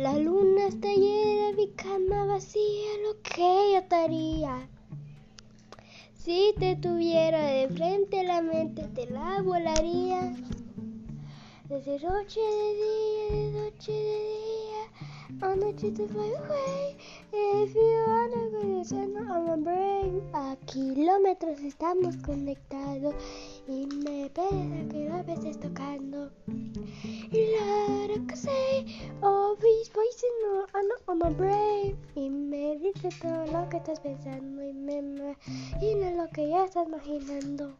La luna está llena, mi cama vacía, lo que yo te haría. Si te tuviera de frente, la mente te la volaría. Desde noche de día, de noche de día, all night to fly away. If you wanna go to on my brain, a kilómetros estamos conectados y me pesa que a veces toca. Brain. Y me dice todo lo que estás pensando y me imagina lo que ya estás imaginando.